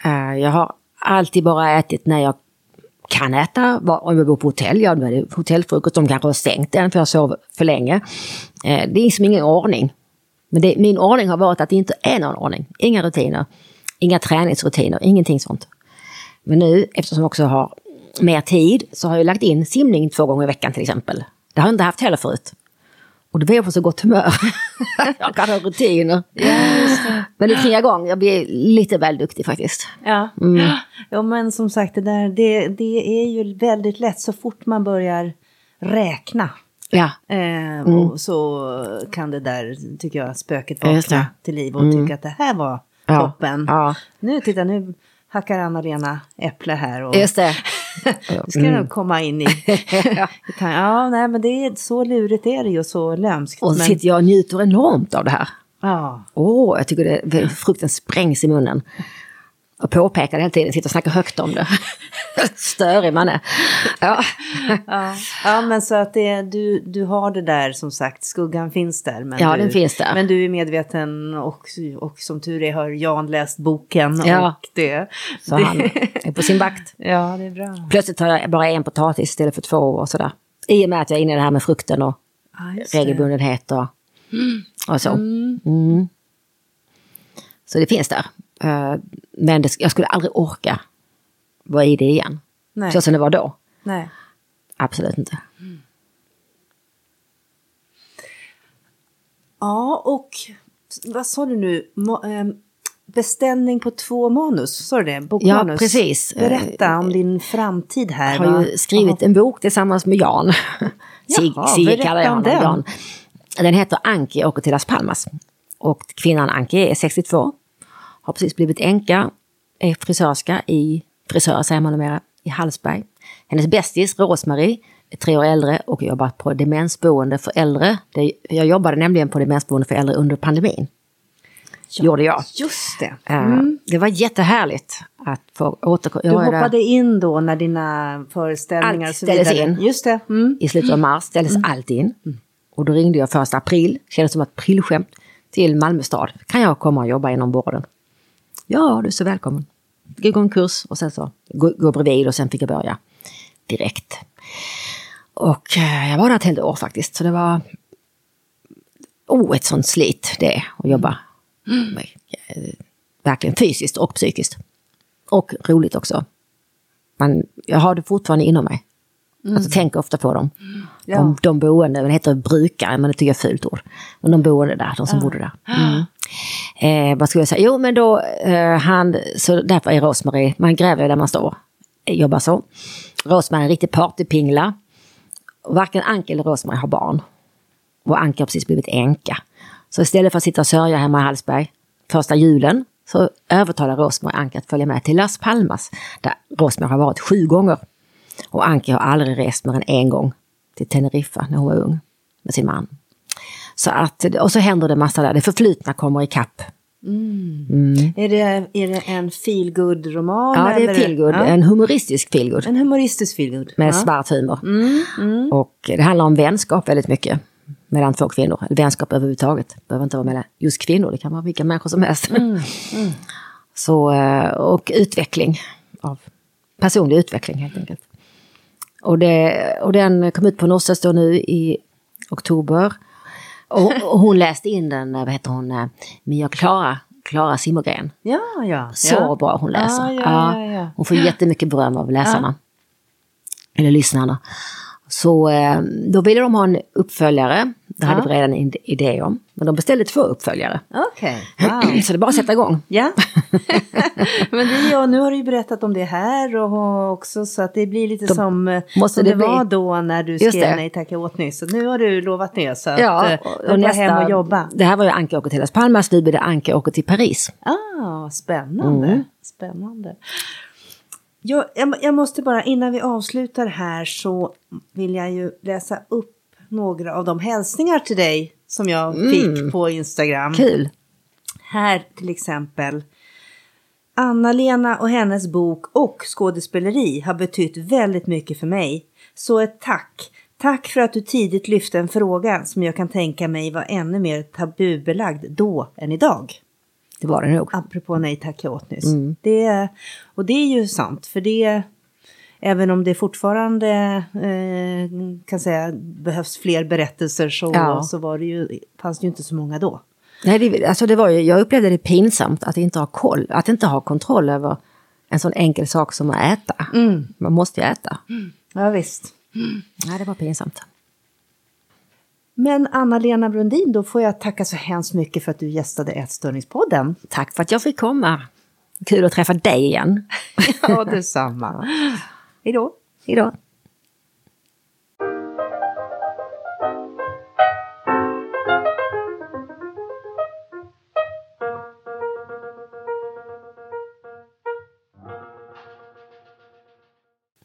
Eh, jag har alltid bara ätit när jag kan äta. Om jag bor på hotell, ja då är det hotellfrukost. De kanske har stängt den för jag sov för länge. Eh, det är liksom ingen ordning. Men det, min ordning har varit att det inte är någon ordning. Inga rutiner, inga träningsrutiner, ingenting sånt. Men nu, eftersom jag också har mer tid, så har jag lagt in simning två gånger i veckan till exempel. Det har jag inte haft heller förut. Och då blir jag på så gott humör. jag kan ha rutiner. Ja, men det tre gånger, jag blir lite väl duktig faktiskt. Ja, mm. ja men som sagt det där, det, det är ju väldigt lätt så fort man börjar räkna. Ja. Eh, mm. så kan det där, tycker jag, spöket vakna till liv och mm. tycka att det här var ja. toppen. Ja. Nu, titta nu hackar Anna-Lena äpple här. Och Just det. Det ska mm. nog komma in i. ja, nej, men det är så lurigt är det ju så lömskt. Och så sitter jag och njuter enormt av det här. Ja. Åh, oh, jag tycker det, frukten sprängs i munnen. Och påpekar det hela tiden, sitter och snackar högt om det. Störig man är. Ja. ja. ja, men så att det, du, du har det där som sagt, skuggan finns där. Men ja, du, den finns där. Men du är medveten och, och som tur är har Jan läst boken. Ja. Och det, så det. han är på sin vakt. Ja, det är bra. Plötsligt har jag bara en potatis istället för två och sådär. I och med att jag är inne i det här med frukten och ah, regelbundenhet och, och så. Mm. Mm. Så det finns där. Uh, men det, jag skulle aldrig orka vara i det igen. Nej. Så som det var då. Nej. Absolut inte. Mm. Ja, och vad sa du nu? Ähm, beställning på två manus, sa du det? Bokmanus. Ja, precis. Berätta om din framtid här. Jag har ju skrivit en bok tillsammans med Jan. Sig, Jaha, Sig kallar jag honom. Den. Jan. Den heter Anki åker till Las Palmas. Och kvinnan Anki är 62 har precis blivit änka, är frisörska i, frisör säger man numera, i Hallsberg. Hennes bästis Rosmarie tre år äldre och jobbat på demensboende för äldre. Jag jobbade nämligen på demensboende för äldre under pandemin. Ja, gjorde jag. Just det. Eh, mm. Det var jättehärligt att få återkomma. Du hoppade in då när dina föreställningar allt ställdes in. Just det. Mm. I slutet av mars ställdes mm. allt in. Mm. Och då ringde jag första april, kändes som ett aprilskämt, till Malmö stad. Kan jag komma och jobba inom vården? Ja, du är så välkommen. Jag gå en kurs och sen så gå, gå bredvid och sen fick jag börja direkt. Och eh, jag var där ett helt år faktiskt, så det var oh, ett sånt slit det att jobba. Mm. Verkligen fysiskt och psykiskt. Och roligt också. Man, jag har det fortfarande inom mig. Mm. Alltså tänker ofta på dem. Ja. Om de boende, det heter brukare, men det tycker jag är fult ord. Men de boende där, de som ja. bodde där. Mm. Eh, vad skulle jag säga? Jo, men då, eh, han, så därför är Rosmarie, man gräver där man står, jobbar så. Rosmarie är en riktig partypingla. Varken Anke eller Rosmarie har barn. Och Anke har precis blivit änka. Så istället för att sitta och sörja hemma i Hallsberg första julen så övertalar Rosmarie Anke att följa med till Las Palmas där Rosmarie har varit sju gånger. Och Anke har aldrig rest mer än en gång till Teneriffa när hon var ung med sin man. Så att, och så händer det massa där, det förflutna kommer ikapp. Mm. Mm. Är, det, är det en feelgood-roman? Ja, det är feelgood. Ja. En humoristisk feelgood. En humoristisk feelgood. Med ja. svart humor. Mm. Mm. Och det handlar om vänskap väldigt mycket. Mellan två kvinnor. Eller vänskap överhuvudtaget. Det behöver inte vara mellan just kvinnor, det kan vara vilka människor som helst. Mm. Mm. Så, eh, och utveckling. Av personlig utveckling helt enkelt. Och, det, och den kom ut på Nossas då nu i oktober. Och, och, hon läste in den, vad heter hon, eh, Mia Klara, Klara Simmergren. Ja, ja. Så ja. bra hon läser. Ja, ja, ja, Hon får jättemycket beröm av läsarna. Eller lyssnarna. Så eh, då ville de ha en uppföljare. Det hade vi redan en idé om. Men de beställde två uppföljare. Okej. Okay. Wow. Så det är bara att sätta igång. Ja. Men det, ja, nu har du ju berättat om det här och också så att det blir lite de, som, eh, måste som det, det var då när du skrev Nej tacka åt nyss. Så nu har du lovat det så att ja, eh, och, och nästa, hem och jobba. Det här var ju Anke åker till Las Palmas, nu blir det Anke åker till Paris. Ah, spännande. Mm. Spännande. Jag, jag, måste bara, innan vi avslutar här så vill jag ju läsa upp några av de hälsningar till dig som jag mm. fick på Instagram. Kul! Här till exempel. Anna-Lena och hennes bok och skådespeleri har betytt väldigt mycket för mig. Så ett tack! Tack för att du tidigt lyfte en fråga som jag kan tänka mig var ännu mer tabubelagd då än idag. Det var det nog. Apropå nej tack jag åt nyss. Mm. Det, och det är ju sant, för det även om det fortfarande eh, kan säga behövs fler berättelser så, ja. så var det ju, fanns det ju inte så många då. Nej, det, alltså det var ju, jag upplevde det pinsamt att inte ha koll, att inte ha kontroll över en sån enkel sak som att äta. Mm. Man måste ju äta. Mm. Ja, visst. Mm. Ja, det var pinsamt. Men Anna-Lena Brundin, då får jag tacka så hemskt mycket för att du gästade Ätstörningspodden. Tack för att jag fick komma. Kul att träffa dig igen. ja, detsamma. Hej då. Hej då.